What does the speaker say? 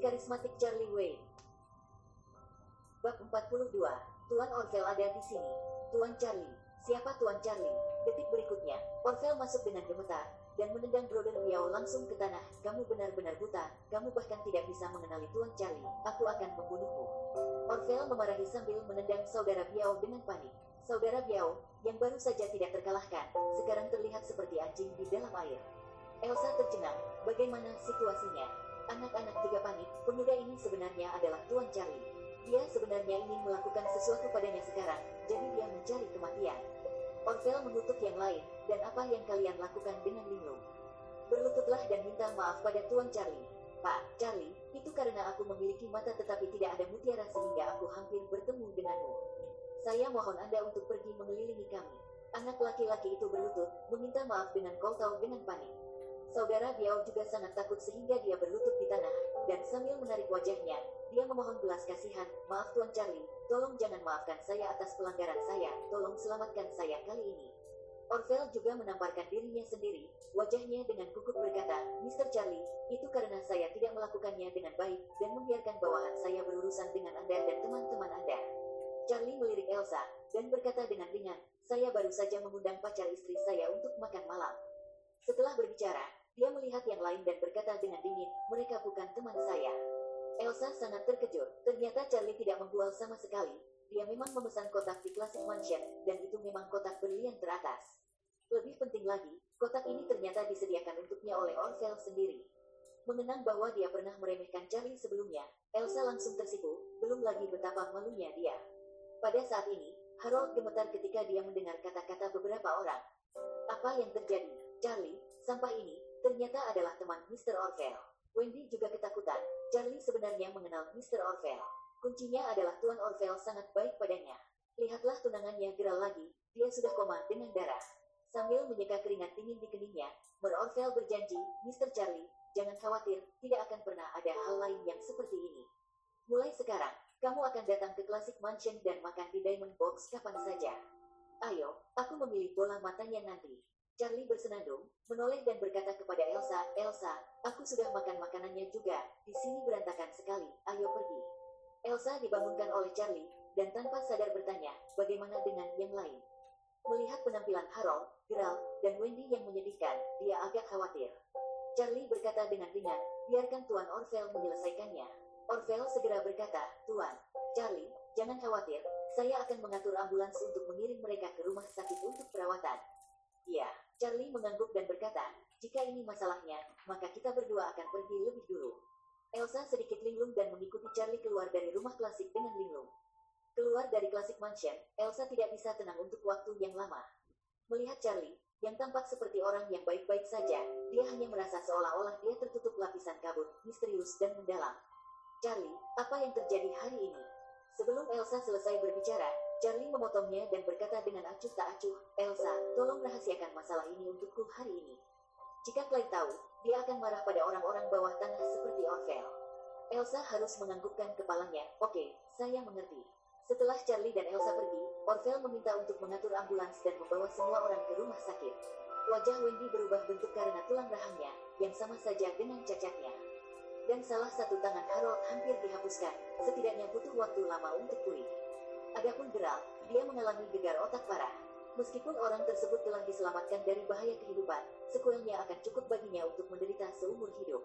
karismatik Charlie Wayne. Bab 42. Tuan Orvel ada di sini. Tuan Charlie. Siapa Tuan Charlie? Detik berikutnya, Orvel masuk dengan gemetar, dan menendang Broden Liao langsung ke tanah. Kamu benar-benar buta, kamu bahkan tidak bisa mengenali Tuan Charlie. Aku akan membunuhmu. Orvel memarahi sambil menendang saudara Biao dengan panik. Saudara Biao, yang baru saja tidak terkalahkan, sekarang terlihat seperti anjing di dalam air. Elsa tercengang. Bagaimana situasinya? Anak-anak juga panik. Pemuda ini sebenarnya adalah Tuan Charlie. Dia sebenarnya ingin melakukan sesuatu padanya sekarang, jadi dia mencari kematian. Orvel mengutuk yang lain, dan apa yang kalian lakukan dengan Linglung? Berlututlah dan minta maaf pada Tuan Charlie. Pak, Charlie, itu karena aku memiliki mata tetapi tidak ada mutiara sehingga aku hampir bertemu denganmu. Saya mohon Anda untuk pergi mengelilingi kami. Anak laki-laki itu berlutut, meminta maaf dengan kotau dengan panik. Saudara Biao juga sangat takut sehingga dia berlutut tanah, dan sambil menarik wajahnya, dia memohon belas kasihan, maaf Tuan Charlie, tolong jangan maafkan saya atas pelanggaran saya, tolong selamatkan saya kali ini. Orvel juga menamparkan dirinya sendiri, wajahnya dengan gugup berkata, Mr. Charlie, itu karena saya tidak melakukannya dengan baik, dan membiarkan bawahan saya berurusan dengan Anda dan teman-teman Anda. Charlie melirik Elsa, dan berkata dengan ringan, saya baru saja mengundang pacar istri saya untuk makan malam. Setelah berbicara, dia melihat yang lain dan berkata dengan dingin, mereka bukan teman saya. Elsa sangat terkejut, ternyata Charlie tidak menjual sama sekali. Dia memang memesan kotak di Classic Mansion, dan itu memang kotak berlian teratas. Lebih penting lagi, kotak ini ternyata disediakan untuknya oleh Orvel sendiri. Mengenang bahwa dia pernah meremehkan Charlie sebelumnya, Elsa langsung tersipu, belum lagi betapa malunya dia. Pada saat ini, Harold gemetar ketika dia mendengar kata-kata beberapa orang. Apa yang terjadi, Charlie? Sampah ini, ternyata adalah teman Mr. Orvel. Wendy juga ketakutan. Charlie sebenarnya mengenal Mr. Orvel. Kuncinya adalah Tuan Orvel sangat baik padanya. Lihatlah tunangannya geral lagi, dia sudah koma dengan darah. Sambil menyeka keringat dingin di keningnya, Mer Orvel berjanji, Mr. Charlie, jangan khawatir, tidak akan pernah ada hal lain yang seperti ini. Mulai sekarang, kamu akan datang ke Classic Mansion dan makan di Diamond Box kapan saja. Ayo, aku memilih bola matanya nanti. Charlie bersenandung, menoleh dan berkata kepada Elsa, Elsa, aku sudah makan makanannya juga, di sini berantakan sekali, ayo pergi. Elsa dibangunkan oleh Charlie, dan tanpa sadar bertanya, bagaimana dengan yang lain? Melihat penampilan Harold, Gerald, dan Wendy yang menyedihkan, dia agak khawatir. Charlie berkata dengan ringan, biarkan Tuan Orvel menyelesaikannya. Orvel segera berkata, Tuan, Charlie, jangan khawatir, saya akan mengatur ambulans untuk mengirim mereka ke rumah sakit untuk perawatan. Ya, Charlie mengangguk dan berkata, jika ini masalahnya, maka kita berdua akan pergi lebih dulu. Elsa sedikit linglung dan mengikuti Charlie keluar dari rumah klasik dengan linglung. Keluar dari klasik mansion, Elsa tidak bisa tenang untuk waktu yang lama. Melihat Charlie, yang tampak seperti orang yang baik-baik saja, dia hanya merasa seolah-olah dia tertutup lapisan kabut, misterius dan mendalam. Charlie, apa yang terjadi hari ini? Sebelum Elsa selesai berbicara, Charlie memotongnya dan berkata dengan acuh tak acuh, Elsa, tolong rahasiakan masalah ini untukku hari ini. Jika Clyde tahu, dia akan marah pada orang-orang bawah tanah seperti Orvel. Elsa harus menganggukkan kepalanya, oke, saya mengerti. Setelah Charlie dan Elsa pergi, Orvel meminta untuk mengatur ambulans dan membawa semua orang ke rumah sakit. Wajah Wendy berubah bentuk karena tulang rahangnya, yang sama saja dengan cacatnya. Dan salah satu tangan Harold hampir dihapuskan, setidaknya butuh waktu lama untuk pulih. Adapun Geralt, dia mengalami gegar otak parah. Meskipun orang tersebut telah diselamatkan dari bahaya kehidupan, sekuelnya akan cukup baginya untuk menderita seumur hidup.